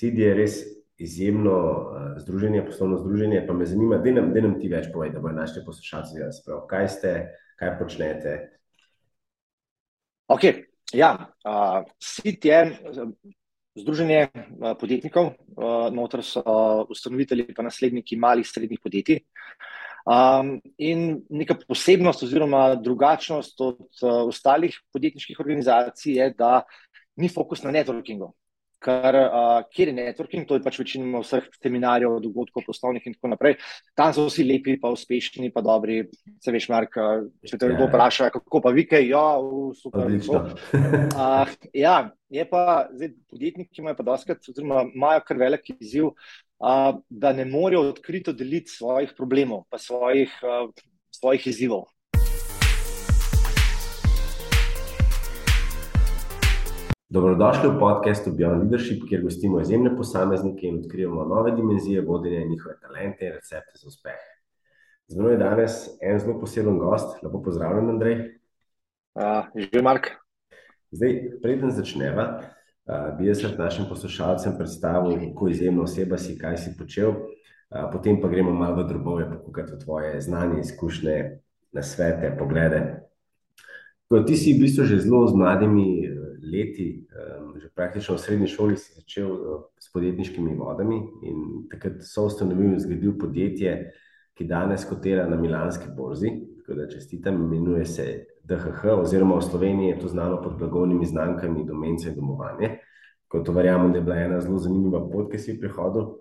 SID je res izjemno uh, združenje, poslovno združenje. Pa me zanima, da nam, nam ti več povej, da bojo naši poslušalci vedeli, kaj ste, kaj počnete. Ok, ja, uh, SID je. Združenje podjetnikov, notor so ustanovitelji in nasledniki malih srednjih podjetij. Um, in neka posebnost oziroma drugačnost od uh, ostalih podjetniških organizacij je, da ni fokus na networkingu. Ker, uh, kjer je networking, to je pač večina vseh seminarjev, dogodkov, poslovnih in tako naprej. Tam so vsi lepi, pa uspešni, pa dobri. Se veš, Mark, če te kdo ja. vpraša, kako pa vi, kaj, ja, super. uh, ja, je pa zdaj podjetniki imajo pa doskrat, oziroma imajo kar velik izziv, uh, da ne morejo odkrito deliti svojih problemov, pa svojih, uh, svojih izzivov. Dobrodošli v podkastu Beyond Leadership, kjer gostimo izjemne posameznike in odkrijemo nove dimenzije vodenja njihove talente in recepte za uspeh. Z mano je danes en zelo poseben gost, lepo pozdravljen, Andrej. Uh, Že Mark. Zdaj, preden začneva, uh, bi jaz našim poslušalcem predstavil, kako izjemna oseba si, kaj si počel, uh, potem pa gremo malo v drobove, pokukati v tvoje znanje, izkušnje, nasvete, poglede. Ko ti si v bistvu že zelo z mladimi leti, že praktično v srednji šoli, si začel eh, s podjetniškimi vodami in takrat so ustanovili in zgradili podjetje, ki danes kotira na Milanski borzi. Tako da čestitam, imenuje se DHH, oziroma v Sloveniji je to znano pod blagovnimi znamkami Domence in Domovanje. Kot to verjamem, da je bila ena zelo zanimiva pot, ki si prihodil.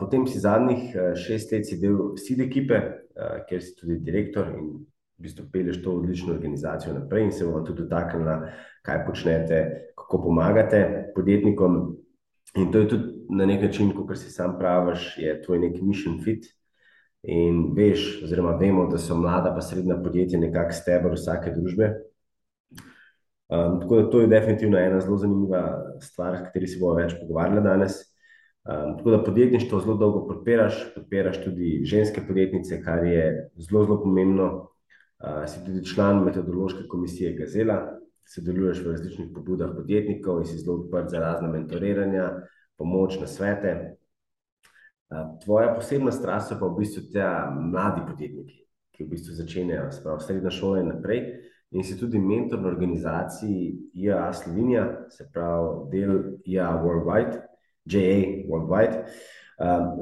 Potem si zadnjih eh, šest let del SID ekipe, eh, kjer si tudi direktor in v bistvu pelješ to odlično organizacijo naprej in se bomo tudi dotaknili kaj počnete, kako pomagate podjetnikom. In to je tudi na nek način, kot si sam praviš, je tvoj nek mission fit. In veš, oziroma vemo, da so mlada pa srednja podjetja nekako stebr vsake družbe. Um, tako da to je definitivno ena zelo zanimiva stvar, o kateri se bomo več pogovarjali danes. Um, tako da podjetništvo zelo dolgo podpiraš, podpiraš tudi ženske podjetnice, kar je zelo, zelo pomembno. Uh, si tudi član metodološke komisije Gazela, sodeluješ v različnih pobudah podjetnikov in si zelo odprt za razne mentoriranja, pomoč na svete. Tvoja posebna strast so pa v bistvu te mladi podjetniki, ki v bistvu začenjajo s srednjo šolo in naprej. In si tudi mentor na organizaciji IA Slovenija, se pravi del IA Worldwide, JA Worldwide.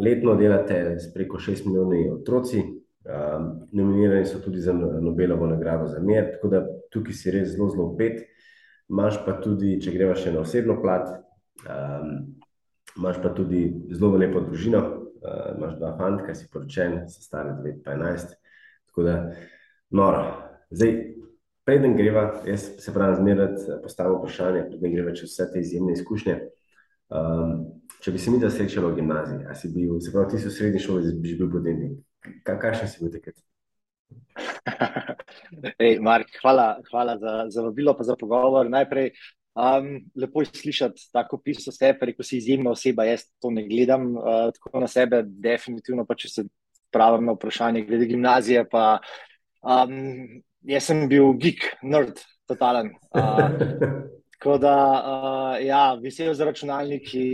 Letno delate s preko 6 milijonov otroci, nominirani so tudi za Nobelovo nagrado za mir, tako da tukaj si res zelo, zelo upet. Imáš pa tudi, če greva še na osebno plat, um, imaš pa tudi zelo lepo družino, uh, imaš dva fanta, ki si poročen, se stari 9-11. Tako da, noro. Zdaj, preden greva, jaz se pravi, zmeraj postavim vprašanje, preden greva čez vse te izjemne izkušnje. Um, če bi se mi da srečala v gimnaziji, a si bil, se pravi, ti si v srednji šoli, bi bil podjetnik. Kakšen si bil takrat? Ej, Mark, hvala, hvala za, za vabilo in za pogovor. Najprej, um, lepo je slišati tako pismo sebe, rekel si izjemna oseba. Jaz to ne gledam uh, tako na sebe, definitivno pa če se pravim na vprašanje glede gimnazije. Pa, um, jaz sem bil geek, nerd, totalen. Uh, Tako da, uh, ja, vesel za računalniki,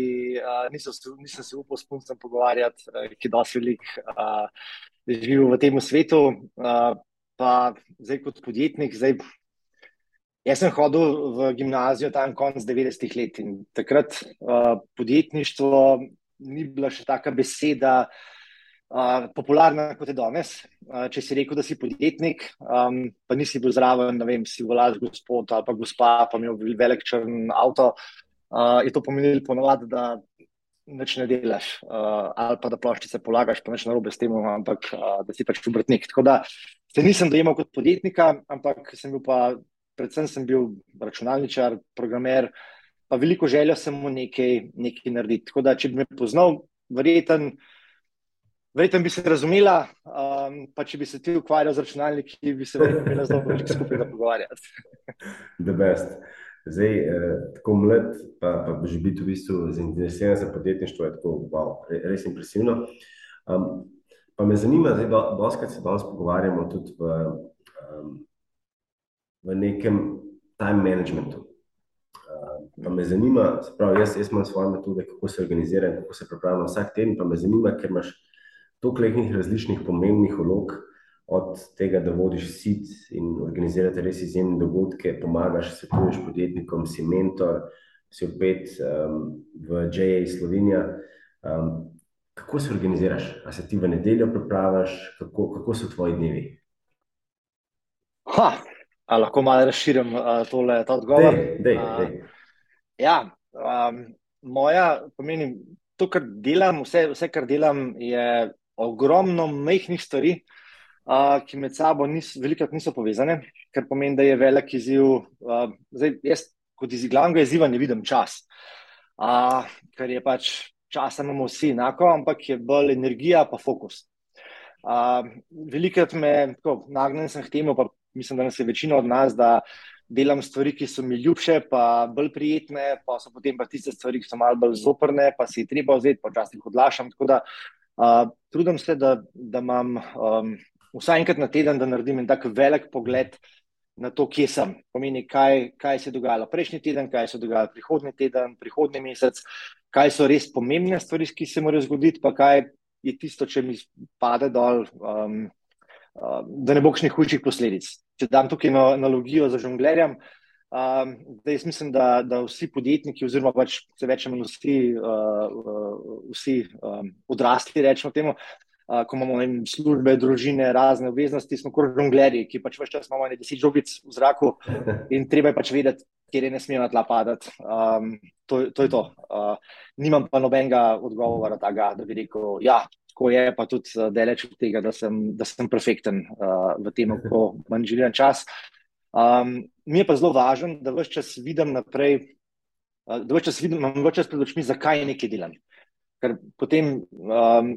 uh, nisem, nisem se upal s puncem pogovarjati, uh, ki dosti velik, uh, živel v tem svetu. Uh, pa zdaj kot podjetnik. Zdaj, jaz sem hodil v gimnazijo tam konec 90-ih let in takrat uh, podjetništvo ni bila še taka beseda. Uh, popularna kot je danes. Uh, če si rekel, da si podjetnik, um, pa nisi bil zraven, vem, si vlad gospod ali pa gospa, pa imel velik črn avto, uh, je to pomenilo ponovadi, da nič ne delaš, uh, ali pa da ploščice polagaš, pa nič narobe s tem, ampak uh, da si pač obrtnik. Tako da se nisem dojemal kot podjetnika, ampak sem bil pa, predvsem sem bil računalničar, programer, pa veliko željo sem mu nekaj, nekaj narediti. Tako da, če bi me poznal, verjeten, verjeten bi se razumela, um, pa če bi se ti ukvarjal z računalniki, bi se verjetno zelo veliko skupaj pogovarjati. The best. Zdaj, eh, tako mlad, pa, pa že biti v bistvu zainteresiran za podjetništvo, je tako, wow, res impresivno. Um, Pa me zanima, da do, se danes pogovarjamo tudi v, um, v nekem time managementu. Uh, Pa me zanima, prav, jaz, jaz imam svoje metode, kako se organiziram, kako se pripravljam vsak teden. Pa me zanima, ker imaš toliko različnih pomembnih vlog, od tega, da vodiš sit in organizirate res izjemne dogodke, pomagaš, svetuješ podjetnikom, si mentor, si opet um, v J.A. Slovenija. Um, kako se organiziraš? A se ti v nedeljo pripraviš, kako, kako so tvoji dnevi? Ha, lahko malo razširim uh, tole, ta odgovor. Dej, dej, dej. Uh, ja, um, moja, pomeni, to, kar delam, vse, vse, kar delam, je ogromno mehkih stvari, uh, ki med sabo nis, velikrat niso povezane, kar pomeni, da je velik izziv. Uh, zdaj, jaz kot iz glavnega izziva ne vidim čas, uh, ker je pač časa imamo vsi enako, ampak je bolj energija pa fokus. Uh, velikrat me nagnem k temu, pa mislim, da nas je večina od nas, da delam stvari, ki so mi ljubše, pa bolj prijetne, pa so potem pa tiste stvari, ki so malo bolj zoprne, pa si jih treba vzeti, pa včasih odlašam. Tako da uh, trudim se, da, da imam um, vsaj enkrat na teden, da naredim en tak velik pogled na to, kje sem. Pomeni, kaj, kaj se je dogajalo prejšnji teden, kaj se je dogajalo prihodnji teden, prihodnji mesec, kaj so res pomembne stvari, ki se morajo zgoditi, pa kaj je tisto, če mi pade dol. Um, Da ne bo kakšnih hujših posledic. Če dam tukaj analogijo za žonglerjem, um, da jaz mislim, da, da vsi podjetniki, oziroma pač se večemo vsi, uh, vsi um, odrasli, rečemo temu, uh, ko imamo vem, službe, družine, razne obveznosti, smo kot žonglerji, ki pač več čas imamo nekaj deset žogic v zraku in treba je pač vedeti, kjer je ne smejo na tla padati. Um, to, to je to. Uh, nimam pa nobenega odgovora, taga, da bi rekel, ja, tako je, pa tudi uh, deleč od tega, da sem, da sem perfekten uh, v tem, ko manj želim čas. Um, mi je pa zelo važno, da vse čas vidim naprej, da vse čas vidim, imam vse čas pred očmi, zakaj nekaj delam. Ker potem um,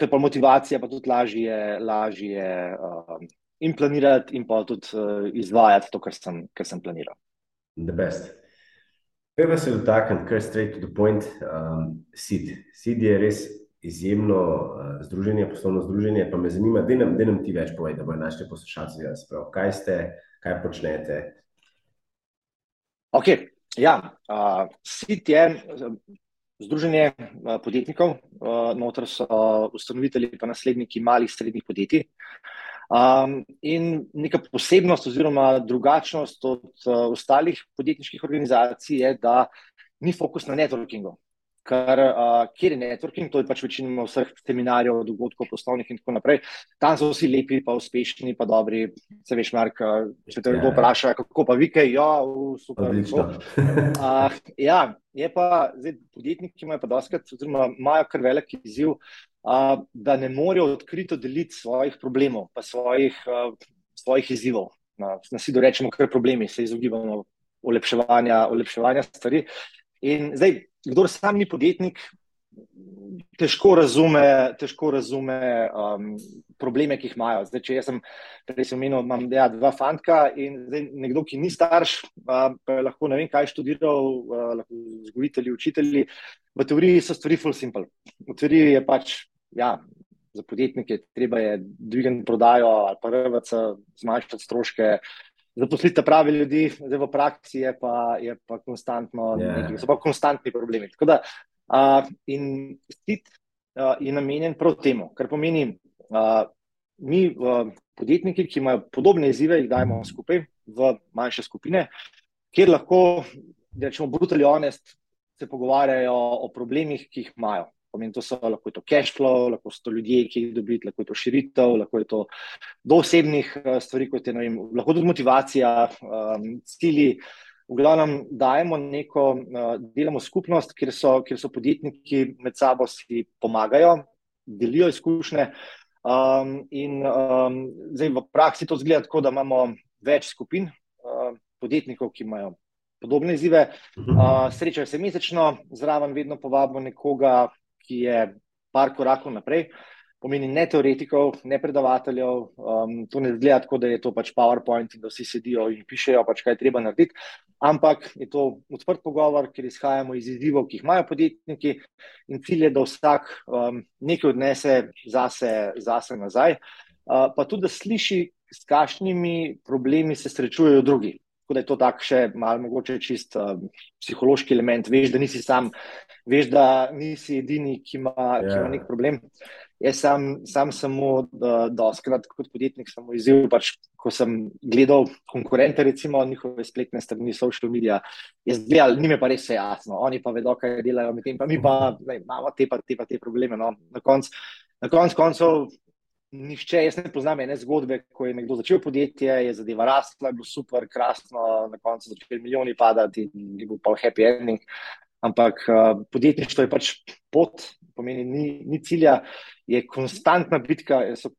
te pa motivacija, pa tudi lažje, lažje um, in planirati, in pa tudi uh, izvajati to, kar sem, kar sem planiral. The best. Pejmo se dotakniti, kar straight to the point. Um, SID. SID je res izjemno uh, združenje, poslovno združenje. Pa me zanima, da nam, nam ti več povej, da bojo naši poslušalci razpravljali. Kaj ste, kaj počnete? Ok, ja. Uh, SID je združenje uh, podjetnikov, uh, notor so ustanovitelji in nasledniki malih, srednjih podjetij. Um, in neka posebnost oziroma drugačnost od uh, ostalih podjetniških organizacij je, da ni fokus na networkingu. Ker, uh, kjer je networking, to je pač večina vseh seminarjev, dogodkov, poslovnih in tako naprej. Tam so vsi lepi, pa uspešni, pa dobri. Se veš, Mark, če te kdo ja. vpraša, kako pa vi, kaj, ja, super. uh, ja, je pa zdaj podjetniki imajo pa doskrat, oziroma imajo kar velik izziv da ne morejo odkrito deliti svojih problemov, pa svojih, svojih izzivov. Na vsi dorečemo, kar problemi, se izogibamo olepševanja, olepševanja stvari. In zdaj, kdo sam ni podjetnik, težko razume, težko razume um, probleme, ki jih imajo. Zdaj, če jaz sem prej omenil, imam ja, dva fantka in zdaj, nekdo, ki ni starš, uh, pa lahko ne vem, kaj študiral, uh, lahko vzgojitelji, učitelji. V teoriji so stvari full simple. V teoriji je pač ja, za podjetnike treba je dvigati prodajo ali pa RVC, zmanjšati stroške, zaposliti prave ljudi, zdaj v praksi je pa, je pa konstantno, yeah. Ja. nekaj, so pa konstantni problemi. Tako da uh, in stit uh, je namenjen prav temu, kar pomeni, uh, mi uh, podjetniki, ki imajo podobne izzive, jih dajemo skupaj v manjše skupine, kjer lahko, da rečemo, brutally honest, se pogovarjajo o problemih, ki jih imajo. Pomeni, to so lahko to cash flow, lahko so to ljudje, ki jih dobiti, lahko je to širitev, lahko je to do osebnih uh, stvari, kot je vem, lahko tudi motivacija, um, cilji. V glavnem dajemo neko, uh, delamo skupnost, kjer so, kjer so podjetniki med sabo si pomagajo, delijo izkušnje. Um, in um, zdaj v praksi to zgleda tako, da imamo več skupin uh, podjetnikov, ki imajo podobne izzive. Uh, srečajo se mesečno, zraven vedno povabimo nekoga, ki je par korakov naprej. Pomeni ne teoretikov, ne predavateljev, um, to ne zgleda tako, da je to pač PowerPoint in da vsi sedijo in pišejo, pač kaj treba narediti, ampak je to odprt pogovor, ker izhajamo iz izzivov, ki jih imajo podjetniki in cilj je, da vsak um, nekaj odnese zase, zase nazaj, uh, pa tudi, da sliši, s kakšnimi problemi se srečujejo drugi. Tako da je to tak še malo mogoče čist uh, psihološki element. Veš, da nisi sam, veš, da nisi edini, ki ima, yeah. ki ima ja. nek problem. Jaz sam, sam samo, da doskrat kot podjetnik sem izziv, pač, ko sem gledal konkurente, recimo njihove spletne strani, social media, jaz gledal, njime pa res je jasno, oni pa vedo, kaj delajo, medtem pa mi pa ne, imamo te pa te, pa te probleme. No. Na koncu konc koncev Nihče, jaz ne poznam ene zgodbe, ko je nekdo začel podjetje, je zadeva rasla, je bilo super, krasno, na koncu so začeli milijoni padati in je bil pa happy ending. Ampak uh, podjetništvo je pač pot, pomeni, ni, ni cilja, je konstantna bitka, so,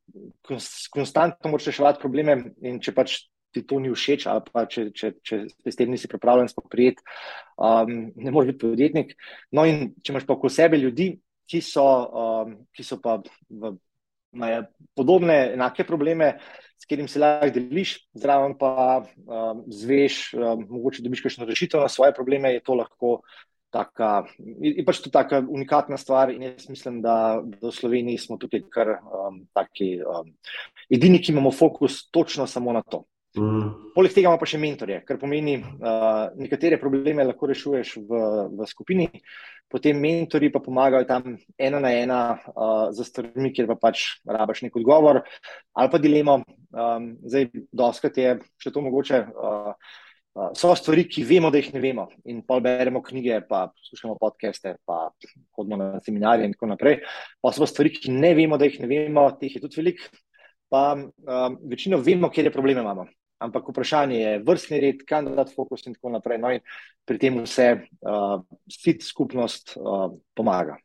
konstantno moraš reševati probleme in če pač ti to ni všeč ali pa če, če, če s tem nisi pripravljen spoprijeti, um, ne moreš biti podjetnik. No in če imaš pa oko sebe ljudi, ki so, um, ki so pa v imajo podobne, enake probleme, s katerimi se lahko deliš, zraven pa um, zveš, um, mogoče dobiš kakšno rešitev na svoje probleme, je to lahko taka, je pač to taka unikatna stvar in jaz mislim, da, da v Sloveniji smo tukaj kar um, taki um, edini, ki imamo fokus točno samo na to. Mm. Poleg tega imamo pa še mentorje, kar pomeni, da uh, nekatere probleme lahko rešuješ v, v skupini, potem mentori pa pomagajo tam ena na ena uh, za stvarmi, kjer pa pač rabaš nek odgovor ali pa dilemo. Um, zdaj, doskrat je še to mogoče. Uh, uh, so stvari, ki vemo, da jih ne vemo, in pa beremo knjige, pa poslušamo podcaste, pa hodimo na seminarje in tako naprej. Pa so stvari, ki ne vemo, da jih ne vemo, teh je tudi veliko. Pa um, večino vemo, kje je probleme imamo ampak vprašanje je vrstni red, kandidat fokus in tako naprej. No in pri tem vse uh, sit skupnost uh, pomaga.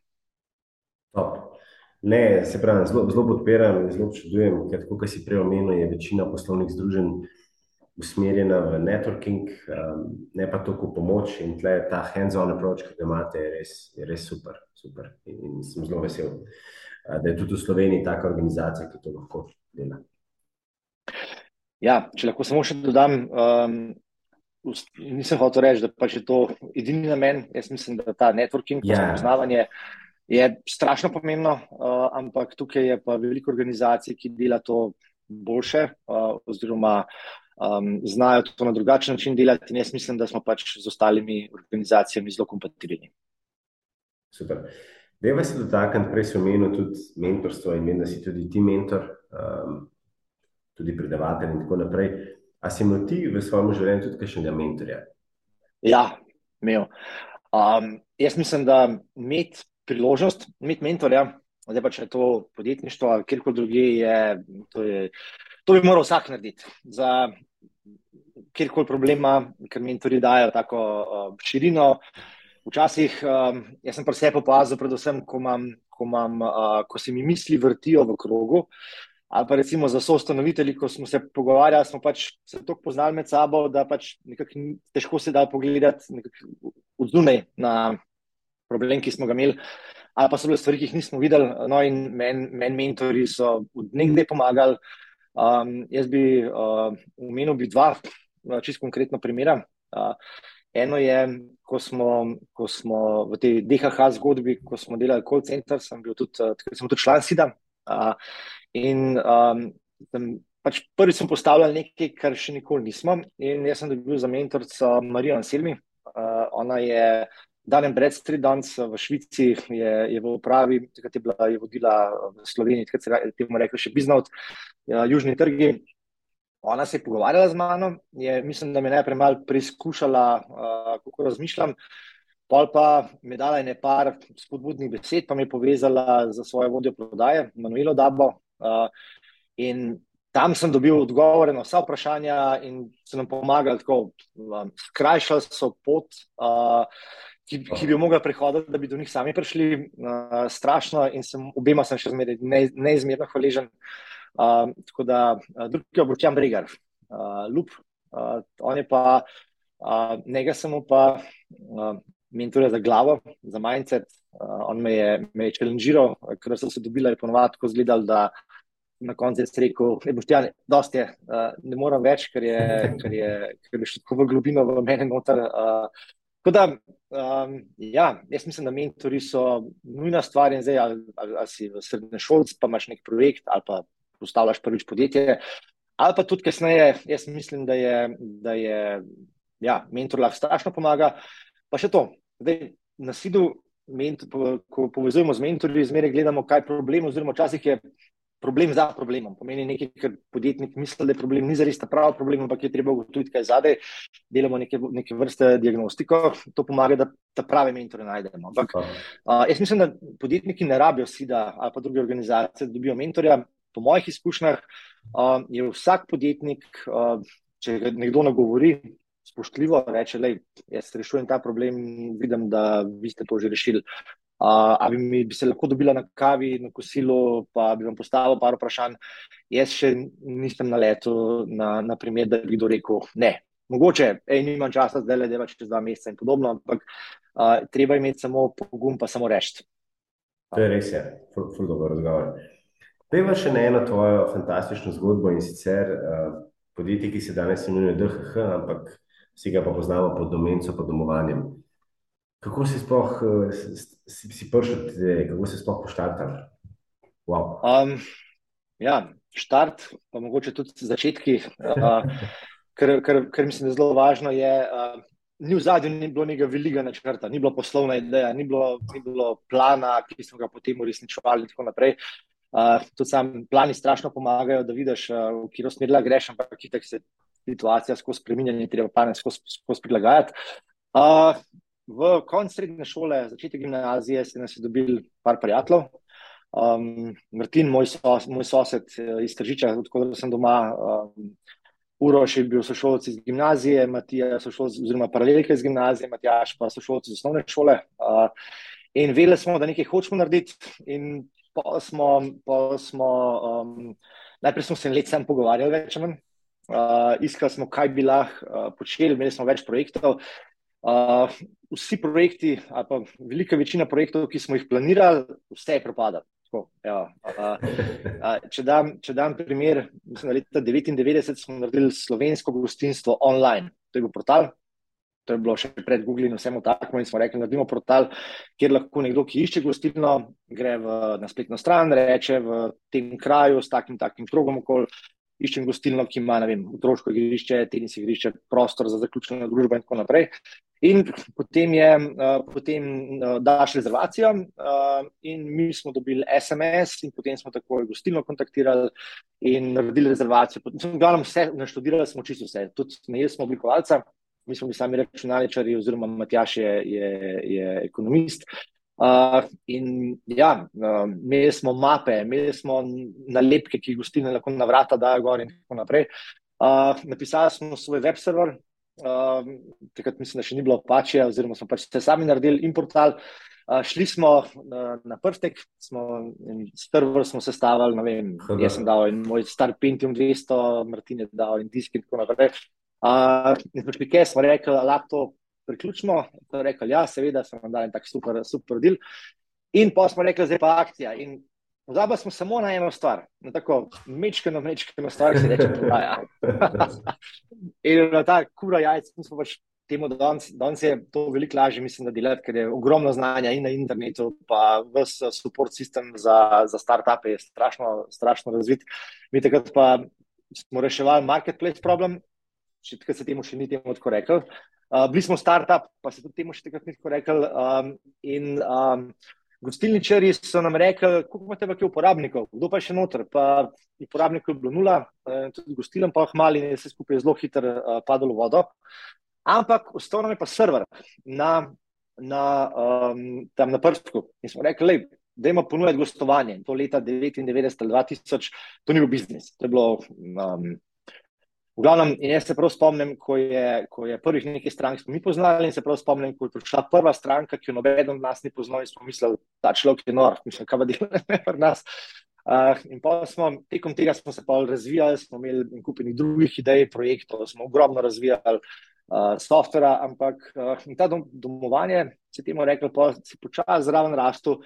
Top. Ne, se pravi, zelo, zelo podpiram in zelo občudujem, ker tako, kot si prej omenil, je večina poslovnih združenj usmerjena v networking, um, ne pa toliko pomoč in tle ta hands-on approach, ki ga imate, je res, je res super. super. In, in sem zelo vesel, uh, da je tudi v Sloveniji taka organizacija, ki to lahko dela. Ja, če lahko samo še dodam, um, nisem hotel reči, da pač je to edini namen. Jaz mislim, da ta networking, yeah. Ja. poznavanje je strašno pomembno, uh, ampak tukaj je pa veliko organizacij, ki dela to boljše, uh, oziroma um, znajo to na drugačen način delati. In jaz mislim, da smo pač z ostalimi organizacijami zelo kompatibilni. Super. Deva se dotakniti, prej sem omenil tudi mentorstvo in vem, da si tudi ti mentor. Um, tudi predavatelj in tako naprej. A si imel ti v svojem življenju tudi kakšnega mentorja? Ja, imel. Um, jaz mislim, da imeti priložnost, imeti mentorja, da če je to podjetništvo ali kjerkoli druge, je, to, je, to bi moral vsak narediti. Za kjerkoli problema, ker mentori dajo tako uh, širino. Včasih, um, jaz sem pa vse popazil, predvsem, ko, imam, ko, imam, uh, ko se mi misli vrtijo v krogu, uh, ali pa recimo za soustanovitelji, ko smo se pogovarjali, smo pač se tako poznali med sabo, da pač nekako težko se da pogledati od zunaj na problem, ki smo ga imeli, ali pa so bile stvari, ki jih nismo videli. No, in meni men mentori so nekdaj pomagali. Um, jaz bi uh, omenil bi dva, uh, čisto konkretno primera. Uh, eno je, ko smo, ko smo v tej DHH zgodbi, ko smo delali call center, sem bil tudi, uh, sem tudi član SIDA. Uh, In um, pač prvi sem postavljal nekaj, kar še nikoli nismo. In jaz sem dobil za mentorico Marijo Anselmi. Uh, ona je danem Bradstreet danes v Švici, je, je v upravi, takrat je bila je vodila v Sloveniji, takrat se je temu rekel še Biznaut, uh, Južni trgi. Ona se je pogovarjala z mano, je, mislim, da me najprej malo preizkušala, uh, kako razmišljam. Pol pa mi je dala nekaj spodbudnih besed, pa mi je povezala za svojo vodjo prodaje, Manuelo Dabo, Uh, in tam sem dobil odgovore na vsa vprašanja, in so nam pomagali tako, um, skrajšali so pot, uh, ki, ki bi jo mogli prehoditi, da bi do njih sami prišli. Uh, strašno in sem obema sem še zmeraj ne, neizmerno hvaležen. Uh, tako da, uh, drugi je Bočjan Bregar, uh, Lup, uh, on je pa, uh, njega sem pa. Uh, Mentor za glavo, za mindset. Uh, on me je, me je challengiral, ker so se dobili, je ponovadi tako izgledal, da na koncu je rekel, da boš ti ja, dosti, uh, ne morem več, ker je, ker je, ker je še tako v globino v meni noter. Uh, tako da, um, ja, jaz mislim, da mentori so nujna stvar in zdaj, ali, ali, ali si v srednje šolc, pa imaš nek projekt ali pa postavljaš prvič podjetje. ali pa tudi kasneje, jaz mislim, da je, da je ja, mentor lahko strašno pomaga. Pa še to, zdaj na sidu, ko povezujemo z mentorji, zmeraj gledamo, kaj je problem, oziroma včasih je problem za problemom. Pomeni nekaj, kar podjetnik misli, da je problem, ni zares ta pravi problem, ampak je treba ugotoviti, kaj je zadaj. Delamo neke, neke vrste diagnostiko, to pomaga, da ta prave mentore najdemo. Ampak uh, jaz mislim, da podjetniki ne rabijo SIDA ali pa druge organizacije, da dobijo mentorja. Po mojih izkušnjah uh, je vsak podjetnik, uh, če ga nekdo nagovori, spoštljivo reče, da jaz rešujem ta problem, vidim, da vi ste to že rešili. Uh, ali bi, bi se lahko dobila na kavi, na kosilu, pa bi vam postavil par vprašanj. Jaz še nisem na letu, na, na primer, da bi kdo rekel ne. Mogoče, ej, nimam časa, zdaj le dela čez dva meseca in podobno, ampak uh, treba imeti samo pogum, pa samo reči. To je res, je, zelo dobro razgovor. Pejva še na eno tvojo fantastično zgodbo in sicer uh, podjetje, ki se danes imenuje DHH, ampak vsi ga pa poznamo pod domenco, pod domovanjem. Kako si sploh eh, si, si prišel, kako si sploh poštartal? Wow. Um, ja, štart, pa mogoče tudi začetki, uh, ker, ker, ker mislim, da je zelo važno. Je, uh, ni v zadnjem ni bilo nekega velikega načrta, ni bilo poslovna ideja, ni bilo, ni bilo plana, ki smo ga potem uresničevali in tako naprej. Uh, tudi sam plani strašno pomagajo, da vidiš, uh, v katero smer greš, ampak kitek se situacija skozi spremenjanje, treba plane skozi prilagajati. Uh, v koncu srednje šole, začetek gimnazije, se nas je dobil par prijateljev. Um, Martin, moj, sos, moj sosed eh, iz Tržiča, odkud sem doma, um, Uroš je bil sošolc iz gimnazije, Matija sošolc, oziroma paralelke iz gimnazije, Matjaš pa sošolc iz osnovne šole. Uh, in vedeli smo, da nekaj hočemo narediti in pa smo, pa smo um, najprej smo se let sam pogovarjali več o tem, uh, iskali smo, kaj bi lahko uh, počeli, imeli smo več projektov. Vsi projekti, ali pa velika večina projektov, ki smo jih planirali, vse je propadalo. Ja, uh, uh, če, dam, če dam primer, mislim, da leta 1999 smo naredili slovensko gostinstvo online. To je bil portal, to je bilo še pred Google in vsemu takmo. In smo rekli, da naredimo portal, kjer lahko nekdo, ki išče gostilno, gre v, na spletno stran, reče v tem kraju s takim, takim krogom okoli iščem gostilno, ki ima vem, otroško igrišče, tenis igrišče, prostor za zaključeno družbo in tako naprej. In potem, je, uh, potem uh, daš rezervacijo, uh, in mi smo dobili SMS, in potem smo tako gostilno kontaktirali in naredili rezervacijo. Glavno, vse naštudirali smo čisto vse, tudi imeli smo oblikovalca, mi smo bili sami računalničari, oziroma Matjaš je, je, je ekonomist. Uh, in ja, uh, imeli smo mape, imeli smo nalepke, ki gostilne lahko na vrata dajo gor in tako naprej. Uh, napisali smo svoj web server, uh, takrat mislim, da še ni bilo pače, oziroma smo pač se sami naredili in portal. Uh, šli smo uh, na prstek, smo, server smo sestavili, ne vem, jaz sem dal in moj star Pentium 200, Martin je dal in disk in tako naprej. Uh, in smo šli, kaj smo rekli, laptop priključimo. Rekli, ja, seveda, smo dali tak super, super del. In pa smo rekli, zdaj pa akcija. In pozabili smo samo na eno stvar, na tako mečkano, mečkano stvar, ki se reče prodaja. in na ta kura jajc, smo pač temu, da danes je to veliko lažje, mislim, da delati, ker je ogromno znanja in na internetu, pa vse support sistem za, za start-upe je strašno, strašno razvit. Mi takrat pa smo reševali marketplace problem, če se temu še ni temu tako rekel. Uh, bili smo start-up, pa se tudi temu še takrat nismo rekli. Um, in um, gostilničari so nam rekli, koliko imate v uporabnikov, kdo pa je še noter. Pa uporabnikov je bilo nula, uh, tudi gostilem pa mali in je se skupaj zelo hitro uh, padlo v vodo. Ampak ostal nam je pa server na, na, um, tam na prstku. In smo rekli, da imamo ponujati gostovanje. To leta 99 ali 2000, to ni bil biznis. To je bilo. Um, V glavnem, jaz se prav spomnim, ko je, ko je prvih nekaj strank smo mi poznali in se prav spomnim, ko je prišla prva stranka, ki jo noben od nas ni poznal in smo mislili, ta človek je nor, mislim, kaj pa dela ne pri nas. Uh, in pa smo tekom tega smo se pa razvijali, smo imeli in kupili drugih idej, projektov, smo ogromno razvijali uh, softvera, ampak uh, ta dom, domovanje, se temu rekli, pa si počasi zraven rastu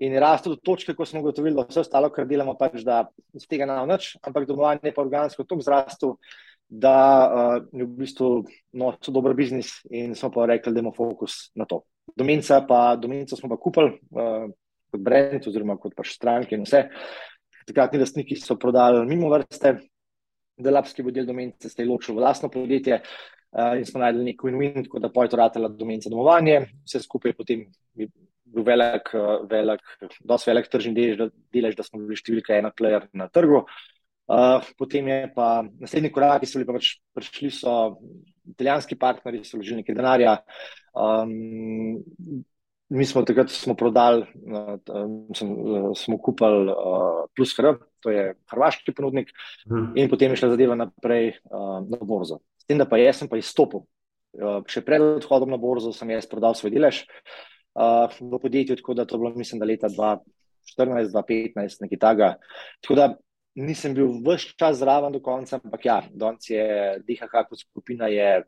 in je rastel do točke, ko smo ugotovili, da vse ostalo, kar delamo, pač da iz tega ne več, ampak domovanje je pa organsko tako zrastel da uh, je v bistvu no, dober biznis in smo pa rekli, da imamo fokus na to. Domenca pa, domenca smo pa kupili uh, kot brend oziroma kot pač stranke in vse. Takratni lastniki so prodali mimo vrste Delapski vodil domence, ste ločili vlastno podjetje uh, in smo najdeli nek win-win, tako da pojto ratela domence domovanje. Vse skupaj je potem bil velik, velik, dosti velik tržni delež, da smo bili številka ena player na trgu. Uh, potem je pa naslednji korak, ki so bili pa pač prišli, so italijanski partnerji, so vložili nekaj denarja. Um, mi smo takrat smo prodali, uh, sem, uh, smo kupili uh, Plus HR, to je hrvaški ponudnik, hmm. in potem je šla zadeva naprej uh, na borzo. S tem, da pa jaz sem pa izstopil. Uh, še pred odhodom na borzo sem jaz prodal svoj delež uh, v podjetju, tako da to bilo, mislim, da leta 2014-2015, nekaj takega. Tako da nisem bil vse čas zraven do konca, ampak ja, danes je DHH kot skupina je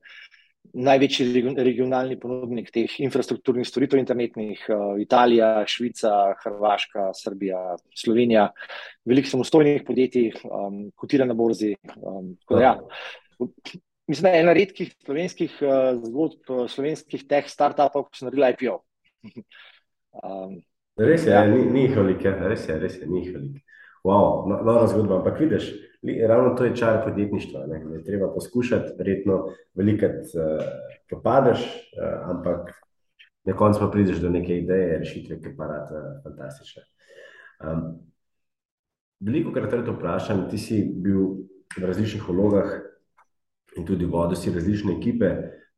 največji regionalni ponudnik teh infrastrukturnih storitev internetnih, uh, Italija, Švica, Hrvaška, Srbija, Slovenija, veliko samostojnih podjetij, um, kotira na borzi. Um, da, ja. Mislim, da je ena redkih slovenskih uh, zgodb, slovenskih teh startupov, ki so naredili IPO. um, res je, ja. ni, ni jih veliko, res je, res je, ni jih veliko. Wow, no, nora zgodba. Ampak vidiš, ravno to je čar podjetništva. Ne? Ne treba poskušati, verjetno, veliko uh, popadeš, uh, ampak na koncu pa prideš do neke ideje, rešitve, ki pa rad uh, fantastične. Um, veliko krat te vprašam, ti si bil v različnih vlogah in tudi vodil si različne ekipe,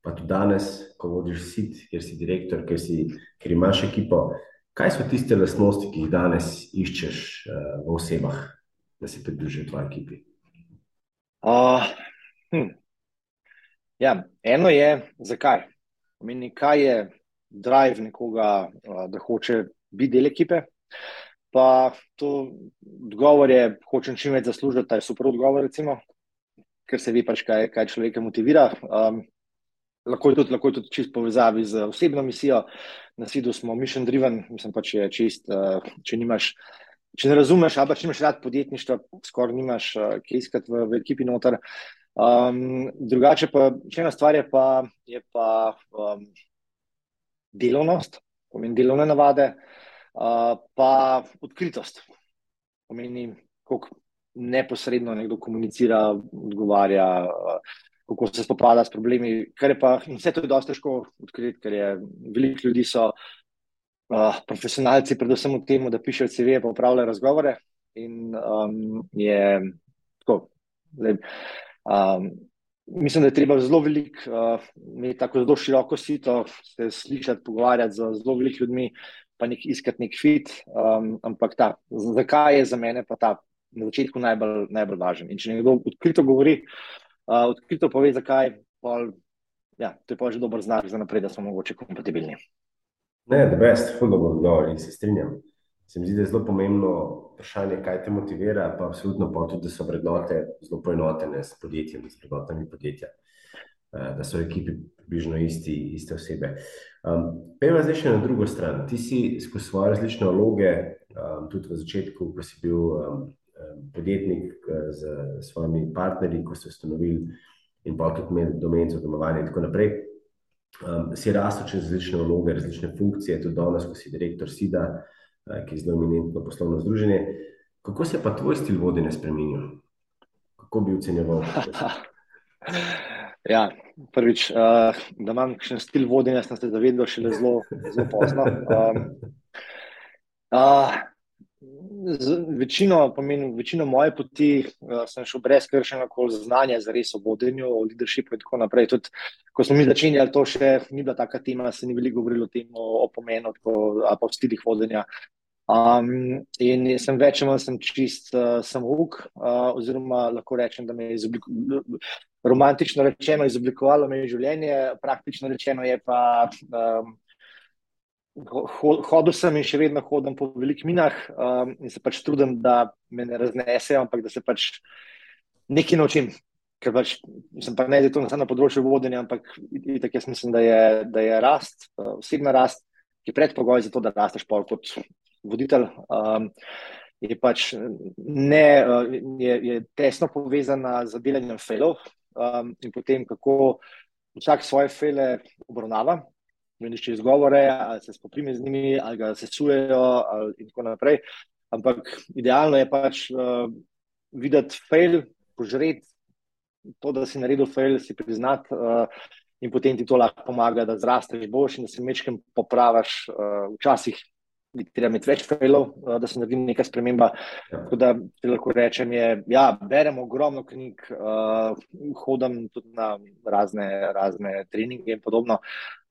pa tudi danes, ko vodiš sit, ker si direktor, ker, si, ker imaš ekipo. Kaj so tiste lastnosti, ki jih danes iščeš uh, v osebah, da se pridružijo tvoji ekipi? Uh, hm. ja, eno je, zakaj. Meni, kaj je drive nekoga, da hoče biti del ekipe. Pa to odgovor je, hočem čim več zaslužiti, ta je super odgovor, recimo, ker se ve pač, kaj, kaj človeka motivira. Um, lahko je tudi, lahko je tudi čist povezavi z osebno misijo. Na SID-u smo mission driven, mislim pa, če je čist, uh, če nimaš. Če ne razumeš, ali pa če imaš rad podjetništvo, skoraj nimaš uh, kaj iskati v, v ekipi noter. Um, drugače pa, če ena stvar je pa, je pa um, delovnost, pomeni delovne navade, uh, pa odkritost. Pomeni, koliko neposredno nekdo komunicira, odgovarja. Uh, kako se spopada s problemi. Pa, vse to je dosta težko odkriti, ker je veliko ljudi so uh, profesionalci, predvsem v tem, da pišejo CV, pa upravljajo razgovore. In um, je tako. Zdaj, um, mislim, da je treba zelo veliko, uh, imeti tako zelo široko sito, se slišati, pogovarjati z zelo velikimi ljudmi, pa nek iskati nek fit. Um, ampak ta, zakaj je za mene pa ta na začetku najbolj, najbolj važen. In če nekdo odkrito govori, uh, uh, odkrito pove, zakaj. Pol, ja, to je pa že dober znak za naprej, da smo mogoče kompatibilni. Ne, da best, zelo dobro in se strinjam. Se mi zdi, da je zelo pomembno vprašanje, kaj te motivira, pa absolutno pa tudi, da so vrednote zelo poenotene s podjetjem, s vrednotami podjetja, da so ekipi približno isti, iste osebe. Um, Pejva zdaj še na drugo stran. Ti si skozi svoje različne vloge, um, tudi v začetku, ko si bil um, podjetnik z svojimi partnerji, ko so ustanovili in pa tudi imeli domenco domovanja in tako naprej. Um, si rasel čez različne vloge, različne funkcije, tudi danes, ko si direktor SIDA, uh, ki je zelo eminentno poslovno združenje. Kako se pa tvoj stil vodenja spremenil? Kako bi ocenjeval? Ja, prvič, uh, da imam še stil vodenja, sem se zavedel šele zelo, zelo pozno. Um, uh, večino, pomeni, večino moje poti uh, sem šel brez kršenja koli znanja za res o vodenju, o leadershipu in tako naprej. Tudi, ko smo mi začenjali, to še ni bila taka tema, se ni veliko govorilo o tem, o, o pomenu ali pa o stilih vodenja. Um, in sem več ali manj čist uh, samouk, uh, oziroma lahko rečem, da me je romantično rečeno, izoblikovalo me je življenje, praktično rečeno je pa. Um, hodil sem in še vedno hodim po velikih minah um, in se pač trudim, da me ne raznesejo, ampak da se pač nekaj naučim. Ker pač sem pa ne zato na področju vodenja, ampak tako jaz mislim, da je, da je rast, uh, osebna rast, ki je predpogoj za to, da rasteš pol kot voditelj. Um, Je pač ne, uh, je, je tesno povezana z delanjem felov um, in potem, kako vsak svoje fele obravnava, menišče izgovore, ali se spoprime z njimi, ali ga sesujejo, ali in tako naprej. Ampak idealno je pač uh, videti fail, požreti to, da si naredil fail, si priznati uh, in potem ti to lahko pomaga, da zrasteš boljši in da se mečkem popravaš. Uh, včasih treba imeti več failov, uh, da se naredi neka sprememba. Ja. Tako da lahko rečem, je, ja, berem ogromno knjig, uh, hodam tudi na razne, razne treninge in podobno,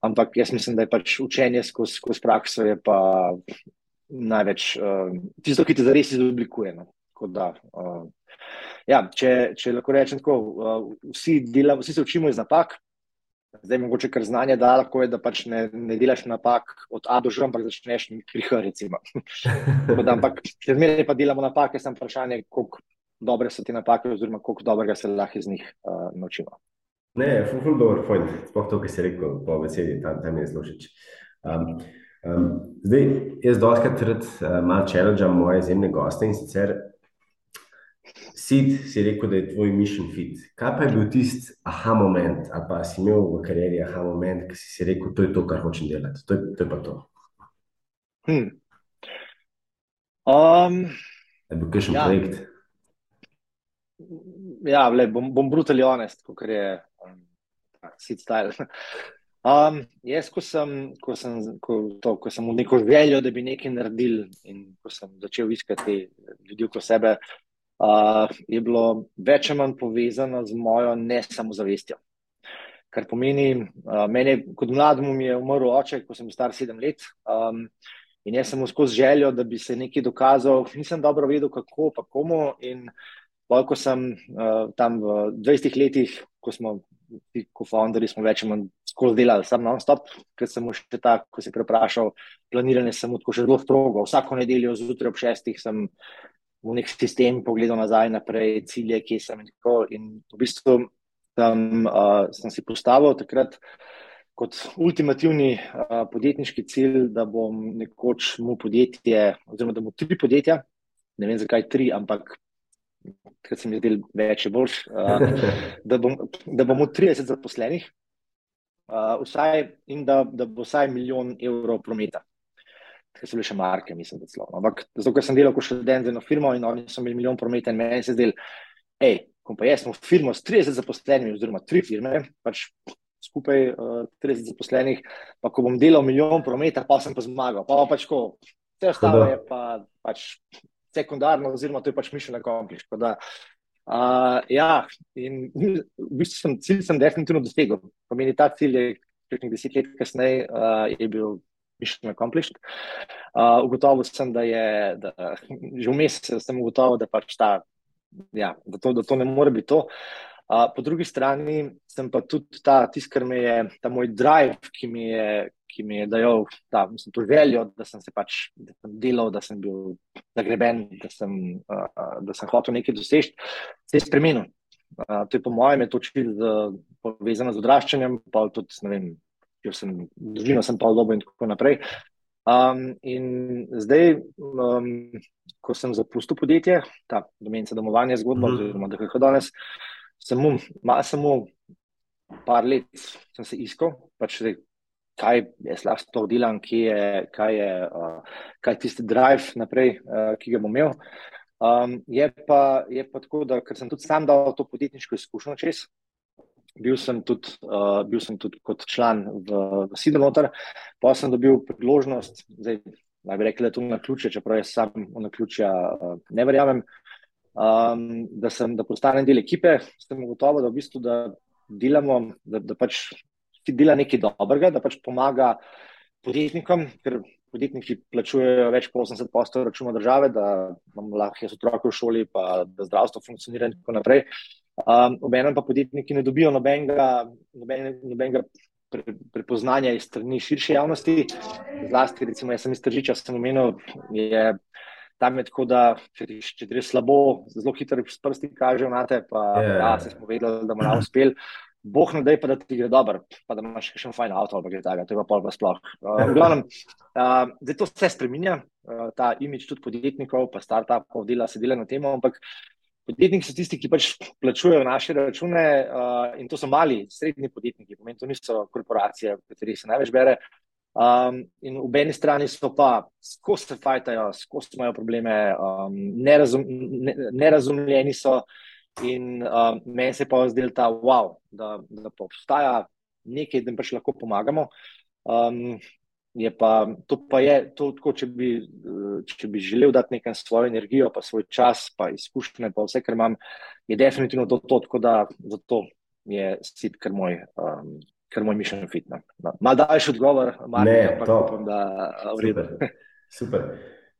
ampak jaz mislim, da je pač učenje skozi skoz prakso je pa največ uh, tisto, ki te zares izoblikuje. No. Da, uh, ja, če, če lahko rečem tako, uh, vsi, delam, vsi se učimo iz napak. Zdaj, mogoče kar znanje da, lahko je, da pač ne, ne delaš napak od A do Ž, ampak začneš pri H. ampak, če zmeraj pa delamo napake, sem vprašanje, koliko dobre so te napake, oziroma koliko dobrega se lahko iz njih uh, naučimo. Ne, ful, dobro, fajn. Sploh to, kar si rekel, po besedi, tam, tam je zelo všeč. Um, um, zdaj, jaz doskrat rad uh, malo challenge moje zemne goste in sicer Sid si rekel, da je tvoj mission fit. Kaj pa je bil tisti aha moment, ali pa si imel v karieri aha moment, ki si si rekel, to je to, kar hočem delati, to je, to je pa to. Hmm. Um, je bil kakšen ja. projekt? Ja, le, bom, bom brutalno honest, kot je um, Sid style. Um, jaz, ko sem, ko, sem, ko, to, ko sem v neko željo, da bi nekaj naredil, in ko sem začel iskati ljudi okoli sebe, uh, je bilo več ali manj povezano z mojo nesamozavestjo. Kar pomeni, uh, meni, kot mlademu, je umrl oče, ko sem star sedem let. Um, in jaz sem skozi željo, da bi se nekaj dokazal, nisem dobro vedel, kako, pa komu. In bolj, ko sem uh, tam v 20 letih, ko smo, kot founderji, smo več ali manj skozi delali, sam non-stop, ker sem še tako, ko je preprašal, planiranje sem tako še zelo strogo. Vsako nedeljo zjutraj ob šestih sem v nek sistem, pogledal nazaj, naprej, cilje, kje sem. In, tako. in v bistvu tam, uh, sem si postavil takrat kot ultimativni uh, podjetniški cilj, da bom nekoč mu podjetje, oziroma da mu tri podjetja, ne vem zakaj tri, ampak. Ker se mi zdel več, je boljš, uh, da, bom, da bomo 30 zaposlenih, uh, vsaj, in da, da bo vsaj milijon evrov prometa ker so bile še marke, mislim, da celo. Ampak zato, ker sem delal kot študent za eno firmo in oni so imeli milijon prometa in meni se zdel, hej, ko pa jaz sem v firmo s 30 zaposlenimi, oziroma tri firme, pač skupaj uh, eh, 30 zaposlenih, pa ko bom delal milijon prometa, pa sem pa zmagal. Pa, pa pač ko, vse ostalo je pa pač sekundarno, oziroma to je pač mišljeno kompliš. Uh, ja, in v bistvu sem cilj sem definitivno dosegel. Pomeni, ta cilj je, nekaj deset let kasneje, uh, je bil mission accomplished. Uh, ugotovil sem, da je, da, že vmes sem ugotovil, da, pač ta, ja, da, to, da to ne more biti to. Uh, po drugi strani sem pa tudi ta, tisk, kar me je, ta moj drive, ki mi je, ki mi je dajal ta, mislim, to željo, da sem se pač da sem delal, da sem bil zagreben, da sem, uh, da sem hotel nekaj doseči, se je spremenil. Uh, to je po mojem, je to čil povezano z odraščanjem, pa tudi, ne vem, ker sem družino, sem pa dobro in tako naprej. Um, in zdaj, um, ko sem zapustil podjetje, ta domenica domovanja zgodba, mhm. oziroma da je danes, malo samo par let sem se iskal, pač zdaj, kaj jaz lahko to delam, kje je, kaj je, uh, kaj je tisti drive naprej, uh, ki ga bom imel. Um, je, pa, je pa tako, da ker sem tudi sam dal to podjetniško izkušnjo čez, bil sem tudi, uh, bil sem tudi kot član v, v Sidelotar, pa sem dobil priložnost, zdaj naj bi rekel, da je to na ključe, čeprav jaz sam na ključe uh, ne verjamem, um, da, sem, da postanem del ekipe, sem gotovo, da v bistvu da delamo, da, da pač ti dela nekaj dobrega, da pač pomaga podjetnikom, ker podjetniki plačujejo več kot 80% računa države, da imamo lahko jaz otroke v šoli, pa da zdravstvo funkcionira in tako naprej. Um, Obenem pa podjetniki ne dobijo nobenega, nobenega, nobenega pre, prepoznanja iz strani širše javnosti. Zlasti, recimo, jaz sem iz Tržiča, sem omenil, je tam je tako, da če, če gre slabo, zelo hitro s prsti kažejo na te, pa yeah. Ja. ja, se smo vedeli, da bomo nam uspeli. Boh ne da, pa da ti gre dobro, pa da imaš še en fajn avto ali kaj takega, to je pa pol pa sploh. Uh, glavnem, uh, zdaj to vse spreminja, uh, ta imič tudi podjetnikov, pa start-upov dela se dela na tem, ampak Podjetniki so tisti, ki pač plačujejo naše račune, uh, in to so mali, srednji podjetniki, pomeni, to niso korporacije, v katerih se največ bere. Um, in v eni strani so pa skozi se fajtajo, skozi imajo probleme, um, nerazum, ne, nerazumljeni so In uh, meni se pa zdel ta wow, da, da pa obstaja nekaj, da jim pač lahko pomagamo. Um, je pa, to pa je to, tako, če bi, če bi želel dati nekaj svojo energijo, pa svoj čas, pa izkušnje, pa vse, kar imam, je definitivno to, to tako da zato je sit, ker moj. Um, Ker moj mišljen je fitno. No, Mal daljši odgovor, malo ne, pa upam, da vredo. Super. Super.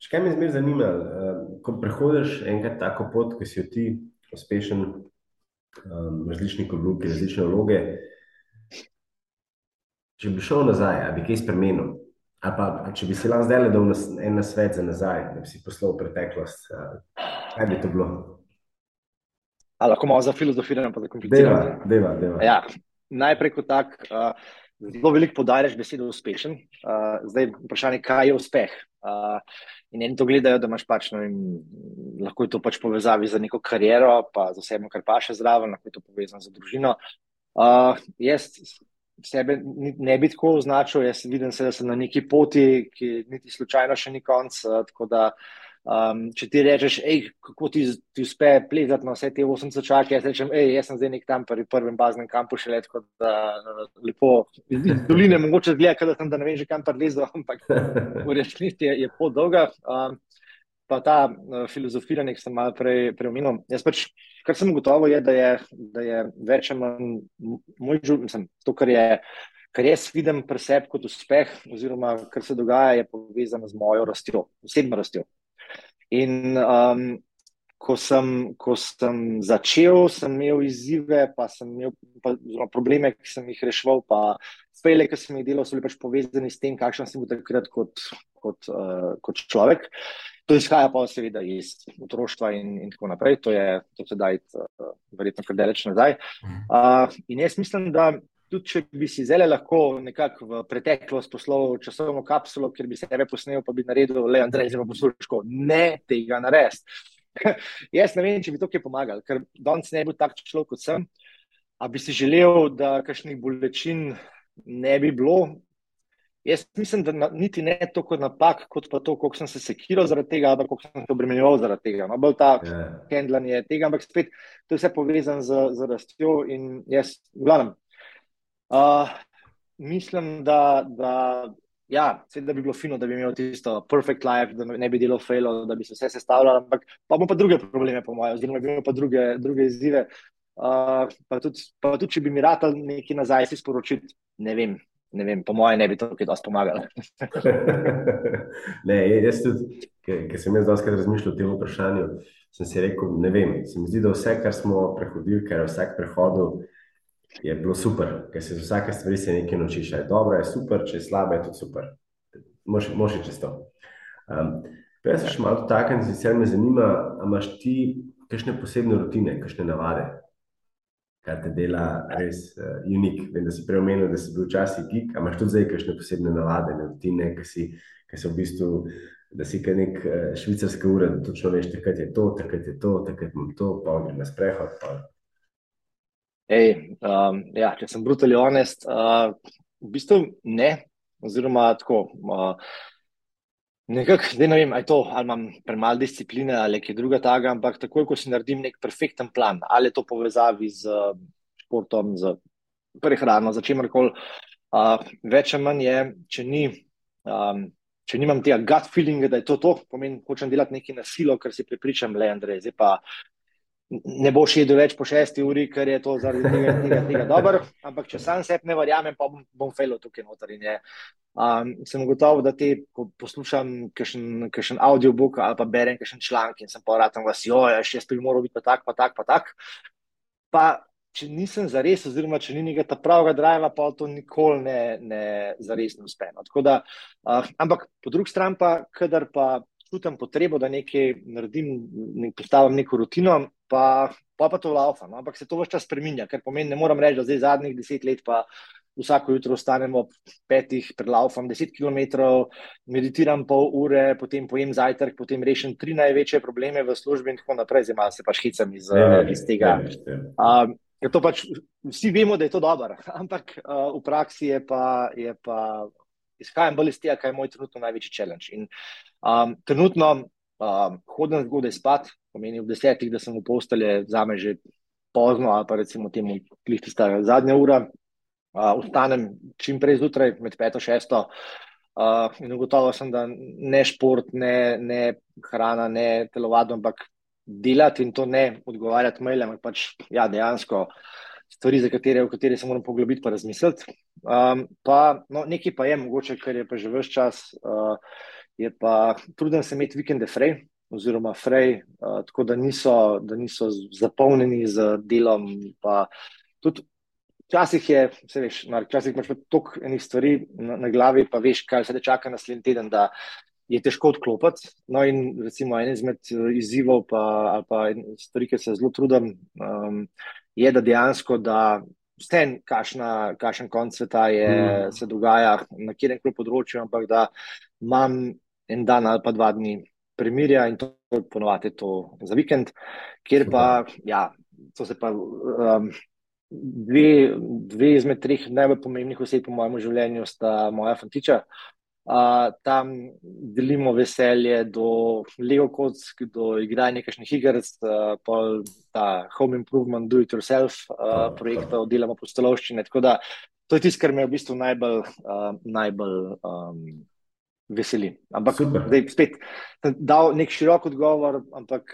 Še kaj me zmeraj zanima, uh, ko prehodiš enkrat tako pot, ki si jo ti uspešen, um, različni klubi, različne vloge. Če bi šel nazaj, bi kaj spremenil, ali pa če bi se lahko zdaj dal en na svet za nazaj, da bi si poslal preteklost, kaj bi to bilo? Ali lahko malo za filozofiram, pa za kompliciranje? Deva, deva, deva. Ja, najprej kot tak, uh, zelo veliko podaješ besedo uspešen. Uh, zdaj vprašanje, kaj je uspeh? Uh, In eni to gledajo, da imaš pač, no, lahko je to pač povezavi z neko kariero, pa z vsem, kar pa še zraven, lahko je to povezano z družino. Uh, jaz sebe ne bi tako označil, jaz vidim se, da sem na neki poti, ki niti slučajno še ni konc. Uh, tako da uh, Um, če ti rečeš, kako ti, ti uspe plezati na vse te 80 čake, jaz rečem, jaz sem zdaj nek tam pri prvem baznem kampu še let, kot da lepo iz doline mogoče zgleda, da tam, da ne vem že kam prelezo, ampak v resnici je, je pot dolga. Um, pa ta uh, filozofiranje, ki sem malo prej preomenil. Jaz pač, kar sem gotovo, je, da je, da je več ali manj moj življenj, to, kar je. Kar jaz vidim pri sebi kot uspeh, oziroma kar se dogaja, je povezano z mojo rastjo, osebno rastjo. In um, ko, sem, ko sem začel, sem imel izzive, pa sem imel pa, probleme, ki sem jih reševal, pa spele, ki sem jih delal, so bili pač povezani s tem, kakšen sem bil takrat kot, kot, uh, kot človek. To izhaja pa seveda iz otroštva in, in tako naprej. To je sedaj, uh, verjetno, kar daleč nazaj. Uh, in jaz mislim, da tudi če bi si zdaj lahko nekako v preteklost posloval časovno kapsulo, kjer bi sebe posnel, pa bi naredil le Andrej, zelo posluško, ne tega narediti. Jaz ne vem, če bi to kaj pomagal, ker danes ne bi bil tak človek kot sem. A bi si želel, da kakšnih bolečin ne bi bilo? Jaz mislim, da na, niti ne toliko napak, kot pa to, koliko sem se sekiral zaradi tega, ali koliko sem se obremenjeval zaradi tega. No, bolj ta handlanje yeah. tega, ampak spet to je vse povezano z, z rastjo in jaz, glavnem, Uh, mislim, da, da, ja, da bi bilo fino, da bi imel tisto perfect life, da ne bi delal failo, da bi se vse sestavljal, ampak pa imamo pa druge probleme, po mojem, oziroma imel pa druge, druge izzive. Uh, pa, tudi, pa tudi, če bi mi rad nekaj nazaj sporočil, ne vem. Ne vem, po mojem, ne bi to kaj dosti pomagalo. ne, jaz tudi, ker sem jaz dosti razmišljal o tem vprašanju, sem si rekel, ne vem. Se mi zdi, da vse, kar smo prehodili, ker je vsak prehodil, je bilo super, ker se z vsake stvari se nekaj naučiš. Je dobro, je super, če je slabo, je tudi super. Moš je čisto. Um, jaz sem še malo takšen, sicer me zanima, imaš ti kakšne posebne rutine, kakšne navade, kar te dela res uh, unik. Vem, da si prej omenil, da si bil včasih geek, ali imaš tudi zdaj kakšne posebne navade, ne rutine, ki si, ki si v bistvu. Da si kot nek uh, švicarski ura, da točno veš, takrat je to, takrat je to, takrat imam to, pa greš na sprehod. Pa Ej, um, ja, če sem brutalno honest, uh, v bistvu ne, oziroma tako. Uh, Nekako, ne vem, ali, to, ali imam premalo discipline ali kaj druga taga, ampak takoj, ko si naredim nek perfekten plan, ali je to povezavi z športom, z prehrano, z čemarkoli, uh, več ali manj je, če, ni, um, če nimam tega gut feelinga, da je to to, pomeni, hočem delati nekaj na silo, ker si prepričam, le Andrej, zdaj pa ne boš jedel več po šesti uri, ker je to zaradi tega, tega, tega dobro. Ampak če sam sebi ne verjamem, pa bom, bom fejlo tukaj noter. Um, sem gotov, da te poslušam, kakšen audiobook ali pa berem kakšen članek in sem pa vratan vas, jo, ja, še jaz bi moral biti pa tak, pa tak, pa tak. Pa če nisem zares, oziroma če ni nekaj ta pravega driva, pa to nikoli ne, ne zares ne uspe. No. Uh, ampak po drugi strani pa, kadar pa čutim potrebo, da nekaj naredim, postavim neko rutino, pa, pa, pa to laufa. No? Ampak se to vse čas spremenja, ker pomeni, ne morem reči, da zdaj zadnjih deset let pa. Vsako jutro ostanemo ob petih, prelaufam deset km, meditiram pol ure, potem pojem zajtrk, potem rešim tri največje probleme v službi in tako naprej, zdaj malo se pač hicam iz, iz tega. Uh, pač, vsi vemo, da je to dobro, ampak uh, v praksi je pa, je pa izhajam bolj iz tega, kaj je moj trenutno največji challenge. In, um, trenutno um, hodim zgodaj spat, pomeni v desetih, da sem v postelji, za me že pozno, ali pa recimo temu klihti zadnja ura, uh, vstanem čim prej zjutraj, med peto in šesto. Uh, in ugotovil sem, da ne šport, ne, ne hrana, ne telovadno, ampak delati in to ne odgovarjati mailem, ampak pač ja, dejansko stvari, za katere, katere se moram poglobiti, pa razmisliti. Um, pa, no, nekaj pa je mogoče, kar je pa že vse čas, uh, je pa truden se imeti vikende frej, oziroma frej, uh, tako da niso, da niso zapolnjeni z delom. Včasih je, vse veš, včasih imaš toliko enih stvari na, na glavi, pa veš, kaj se te čaka naslednji teden, da je težko odklopiti. No, in recimo en izmed izzivov, pa, ali pa stvari, ki se zelo trudim, um, je, da dejansko, da vse, kakšen konc sveta je, mm. se dogaja na kjerem koli področju, ampak da imam en dan ali pa dva dni premirja in to ponovadi to za vikend, kjer pa, ja, to se pa. Um, Dve, dve izmed treh najbolj pomembnih oseb v mojem življenju sta moja fantiča. Uh, tam delimo veselje do Lego kock, do igranja nekakšnih iger, uh, pol ta home improvement, do it yourself uh, projektov, delamo postolovščine. Tako da to je tisto, kar me v bistvu najbolj, uh, najbolj um, veseli. Ampak zdaj spet dal nek širok odgovor, ampak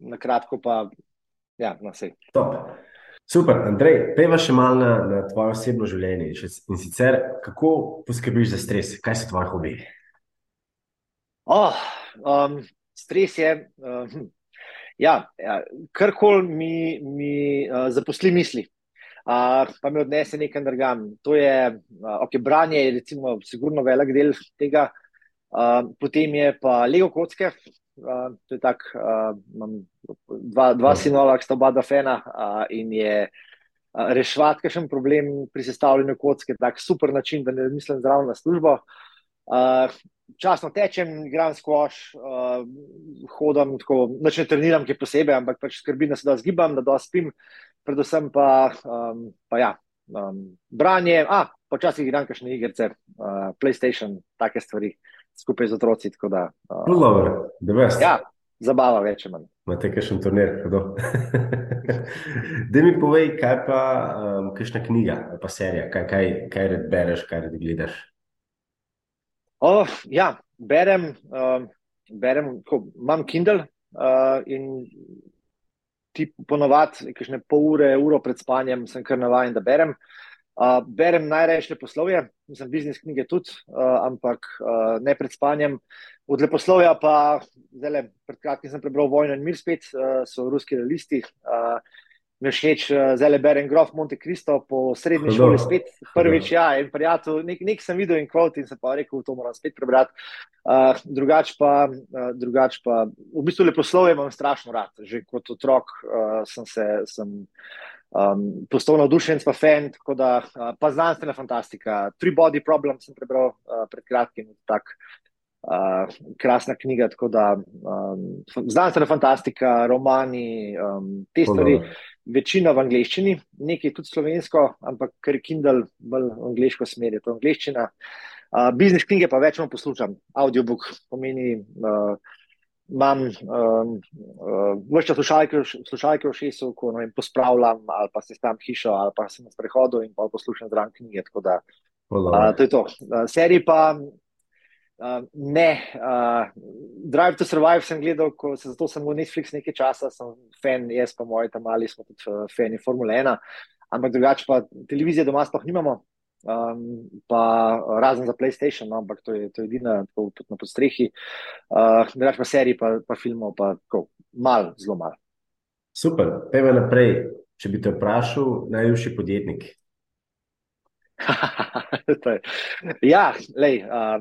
na kratko pa, ja, na vse. Super, Andrej, peva še malo na, na tvoje osebno življenje. In sicer, kako poskrbiš za stres, kaj so tvoje hobiji? Oh, um, stres je, um, ja, ja, kar koli mi, mi uh, zaposli misli, uh, pa mi odnese nekaj drugam. To je, uh, ok, branje je recimo sigurno velik del tega, uh, potem je pa Lego kocke, uh, to je tak, uh, imam dva, dva sinova, ki sta oba fena uh, in je uh, reševati kakšen problem pri sestavljanju kocke, tak super način, da ne mislim zraven na službo. Uh, časno tečem, igram skvoš, uh, hodam, tako, noč ne treniram, ki posebej, ampak pač skrbim, da se da zgibam, da da spim, predvsem pa, um, pa ja, um, branje, a počasih igram kakšne igrice, uh, PlayStation, take stvari skupaj z otroci. Da, uh, no, dobro, da veš. Ja, zabava več ali manj. Imate kakšen turnir? da mi povej, kaj pa um, kakšna knjiga pa serija, kaj, kaj, kaj red bereš, kaj red gledaš. Oh, ja, berem, um, berem ko, imam Kindle uh, in ti ponovadi, kakšne pol ure, uro pred spanjem, sem kar navaden, da berem. Uh, berem najrejše poslovje, mislim, biznis knjige tudi, uh, ampak uh, ne pred spanjem. Od leposlovja pa, zdaj, pred kratkim sem prebral Vojno in mir spet, uh, so ruski listi. Uh, Mi všeč, zdaj le berem Grof Monte Cristo po srednji Hello. šoli spet. Prvič, Hello. ja, en prijatelj, nek, nek sem videl in kvot in se pa rekel, to moram spet prebrati. Uh, drugač, pa, uh, drugač pa, v bistvu leposlovje imam strašno rad. Že kot otrok uh, sem se. Sem, um, postal navdušen, pa fan, tako da uh, pa znanstvena fantastika. Three Body Problem sem prebral uh, pred kratkim, tako uh, krasna knjiga. Da, um, znanstvena fantastika, romani, um, te stvari, večina v angleščini, nekaj tudi slovensko, ampak ker Kindle bolj v angliško smer, je to angleščina. Uh, biznis knjige pa večino poslušam, audiobook pomeni. Uh, imam um, uh, vse slušalke, slušalke v šesu, ko vem, pospravljam ali pa se tam hišo ali pa sem na sprehodu in pa poslušam zraven knjige. Da, uh, to je to. Uh, seriji pa uh, ne. Uh, Drive to Survive sem gledal, ko se zato sem v Netflix nekaj časa, sem fan, jaz pa moj tam mali smo tudi uh, fani Formule 1, ampak drugače pa televizije doma sploh nimamo. Um, pa razen za PlayStation, no, ampak to je, to je edina, tako tudi na podstrehi. Uh, ne več pa serij, pa, pa filmov, pa tako, mal, zelo mal. Super, peva naprej. Če bi te vprašal, najljubši podjetnik. ja, lej, uh,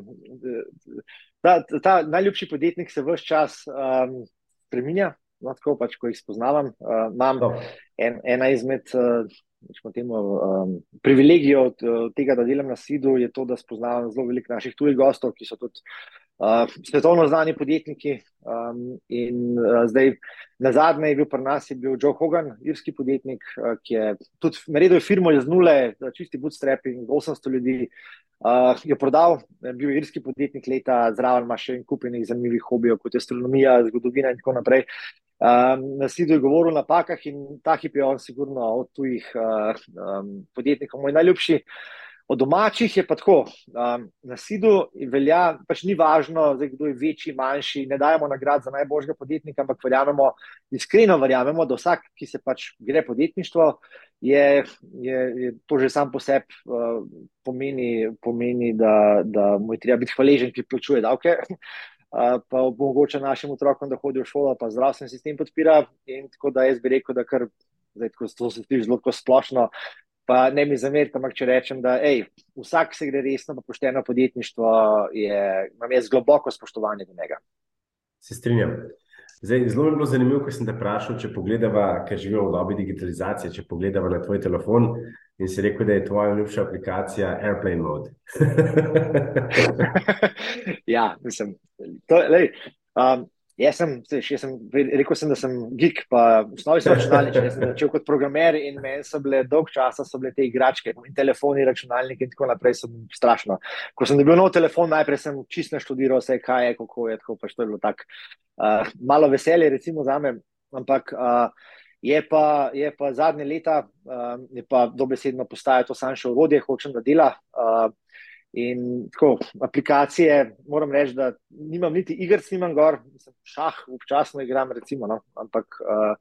ta, ta najljubši podjetnik se vse čas um, spremenja, no, tako pač, ko jih spoznavam. Uh, imam en, ena izmed. Uh, temu, um, privilegijo od, od tega, da delam na SID-u, je to, da spoznavam zelo veliko naših tujih gostov, ki so tudi uh, svetovno znani podjetniki. Um, in uh, zdaj, na zadnje je bil pri nas je bil Joe Hogan, irski podjetnik, uh, ki je tudi naredil firmo iz nule, čisti bootstrapping, 800 ljudi. Uh, je prodal, bil je irski podjetnik leta, zraven ima še en kup enih zanimivih hobijev, kot je astronomija, zgodovina in tako naprej. Um, na Sidu je govoril o napakah in ta hip je on, sigurno od tujih uh, um, podjetnikov, moj najljubši. Od domačih je pa tako. Um, na Sidu velja, pač ni važno, zdaj, kdo je večji, manjši. Ne dajemo nagrad za najboljšega podjetnika, ampak verjamemo, iskreno verjamemo, da vsak, ki se pač gre podjetništvo, je, je, je to že sam po sebi uh, pomeni, pomeni da, da mu je treba biti hvaležen, ki plačuje davke. Pa omogoča našim otrokom, da hodijo v šolo, pa zdravstveni sistem podpira. In tako da jaz bi rekel, da kar zdaj, ko to se ti zelo splošno, pa ne mi zamerite, ampak če rečem, da ej, vsak se gre resno, pa pošteno podjetništvo, je, imam jaz globoko spoštovanje do njega. Se strinjam. Zdaj, zelo je bilo zanimivo, ko sem te vprašal, če pogledava, ker živimo v dobi digitalizacije, če pogledava na tvoj telefon in si rekel, da je tvoja ljubša aplikacija Airplane Mode. ja, mislim. To, lej, um, jaz sem, še sem, rekel sem, da sem geek, pa v osnovi sem računalnik. Jaz sem začel kot programer in meni so bile dolg časa, so bile te igračke, in telefoni, računalniki in tako naprej, so strašno. Ko sem dobil nov telefon, najprej sem čisto študiral vse, kaj je, kako je, tako pač to je bilo tako uh, malo veselje, recimo za me, ampak uh, Je pa, je pa zadnje leta, uh, je pa dobesedno postaje to samo še urodje, hočem da dela. Uh, in tako, aplikacije, moram reči, da nimam niti igr, snimam gor, mislim, šah, občasno igram, recimo, no? ampak uh,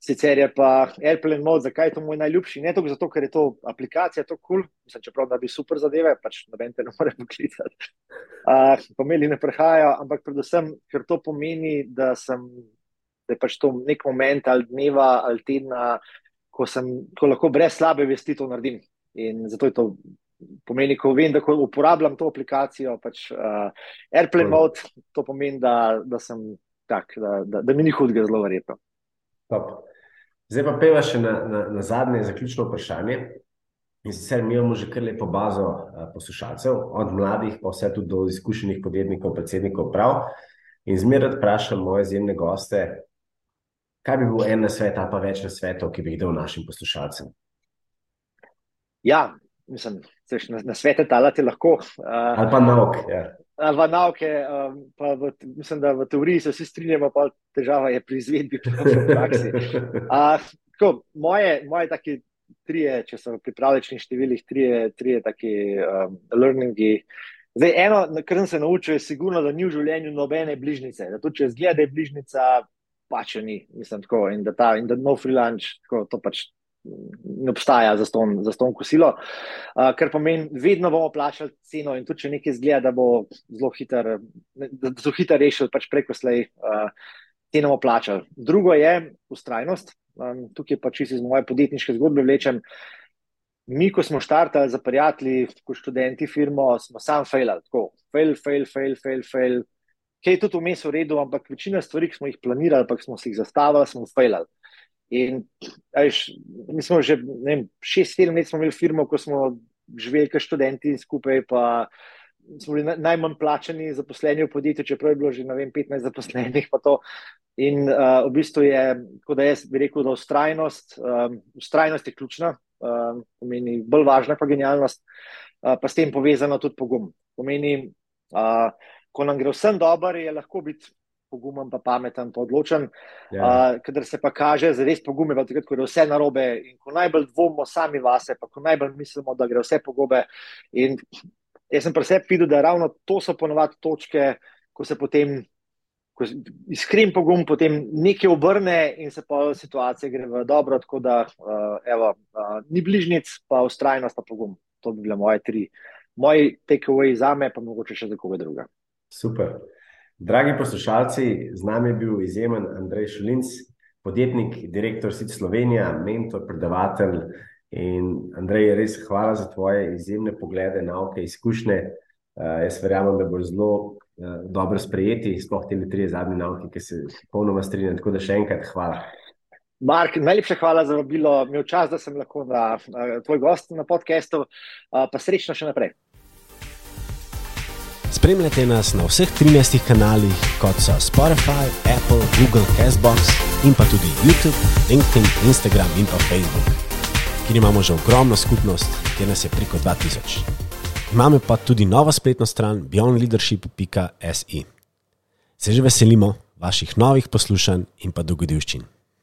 sicer je pa Airplane Mode, zakaj je to moj najljubši? Ne toliko zato, ker je to aplikacija, to kul, cool, čeprav da bi super zadeve, pač noben te ne more poklicati. Uh, pomeli ne prehajajo, ampak predvsem, ker to pomeni, da sem da je pač to nek moment ali dneva ali tedna, ko, sem, ko lahko brez slabe vesti to naredim. In zato je to pomeni, ko vem, da ko uporabljam to aplikacijo, pač uh, Airplane mm. Mode, to pomeni, da, da sem tak, da, da, da mi ni hudega, zelo verjetno. Zdaj pa peva še na, na, na zadnje zaključno vprašanje. In sicer mi imamo že kar lepo bazo uh, poslušalcev, od mladih pa vse tudi do izkušenih podjetnikov, predsednikov prav. In zmeraj vprašam moje izjemne goste, kaj bi bil en na svet, pa več na svetu, ki bi jih dal našim poslušalcem? Ja, mislim, na, na svete talati lahko. Uh, ali pa nauke. Ja. Ali pa nauke, um, pa v, mislim, da v teoriji se vsi strinjamo, pa težava je pri izvedbi, pri praksi. Uh, tako, moje, moje taki trije, če so pripravljeni številih, trije, trije taki um, learningi. Zdaj, eno, kar sem se naučil, je sigurno, da ni v življenju nobene bližnjice. Da tudi če zgleda, da je bližnjica, pač ni, mislim, tako, in da ta, in da no free lunch, tako, to pač obstaja za ston, za ston kosilo. Uh, ker pomeni, vedno bomo plačali ceno, in tudi če nekaj zgleda, da bo zelo hiter, zelo hiter rešil, pač preko slej, uh, ceno bomo plačali. Drugo je ustrajnost. Um, tukaj pač iz moje podjetniške zgodbe vlečem. Mi, ko smo štartali za prijatelji, kot študenti firmo, smo sam failali, tako, fail, fail, fail, fail, fail, ki je tudi vmes v redu, ampak večina stvari, ki smo jih planirali, pa smo si jih zastavili, smo uspeli. In ajš, mi smo že vem, šest, sedem let imeli firmo, ko smo živeli kot študenti skupaj, pa smo bili najmanj plačani zaposleni v podjetju, čeprav je bilo že vem, 15 zaposlenih. In uh, v bistvu je, kot da jaz bi rekel, da ustrajnost, um, ustrajnost je ključna, um, pomeni bolj važna pa genialnost, uh, pa s tem povezano tudi pogum. Pomeni, uh, ko nam gre vsem dobro, je lahko biti pogumen, pa pameten, pa odločen. Ja. Uh, Kader se pa kaže, da je res pogumen, takrat, ko je vse narobe in ko najbolj dvomimo sami vase, pa ko najbolj mislimo, da gre vse pogobe. In jaz sem pri sebi videl, da ravno to so ponovadi točke, ko se potem. Iskren pogum, potem nekaj obrne, in se pa situacija gre v dobro. Tako da, uh, evo, uh, ni bližnjic, pa ustrajnost, pa pogum. To bi bile moje tri, moji take-away za me, pa mogoče še za koga druga. Super. Dragi poslušalci, z nami je bil izjemen Andrej Šulinc, podjetnik, direktor SID Slovenija, mentor, predavatelj. In Andrej, res hvala za tvoje izjemne poglede, nauke, izkušnje. Uh, jaz verjamem, da bo zelo uh, dobro sprejeti, sploh te tri zadnje nauke, ki se popolnoma strinjam. Tako da še enkrat hvala. Mark, najlepša hvala za vabilo. Imel čas, da sem lahko na, uh, tvoj gost na podkastu, uh, pa srečno še naprej. Spremljate nas na vseh 13 kanalih, kot so Spotify, Apple, Google, Castbox in pa tudi YouTube, LinkedIn, Instagram in pa Facebook, kjer imamo že ogromno skupnost, kjer nas je preko 2000. Imamo pa tudi novo spletno stran beyondleadership.se. Se že veselimo, vaših novih poslušanj in pa dogodivščin.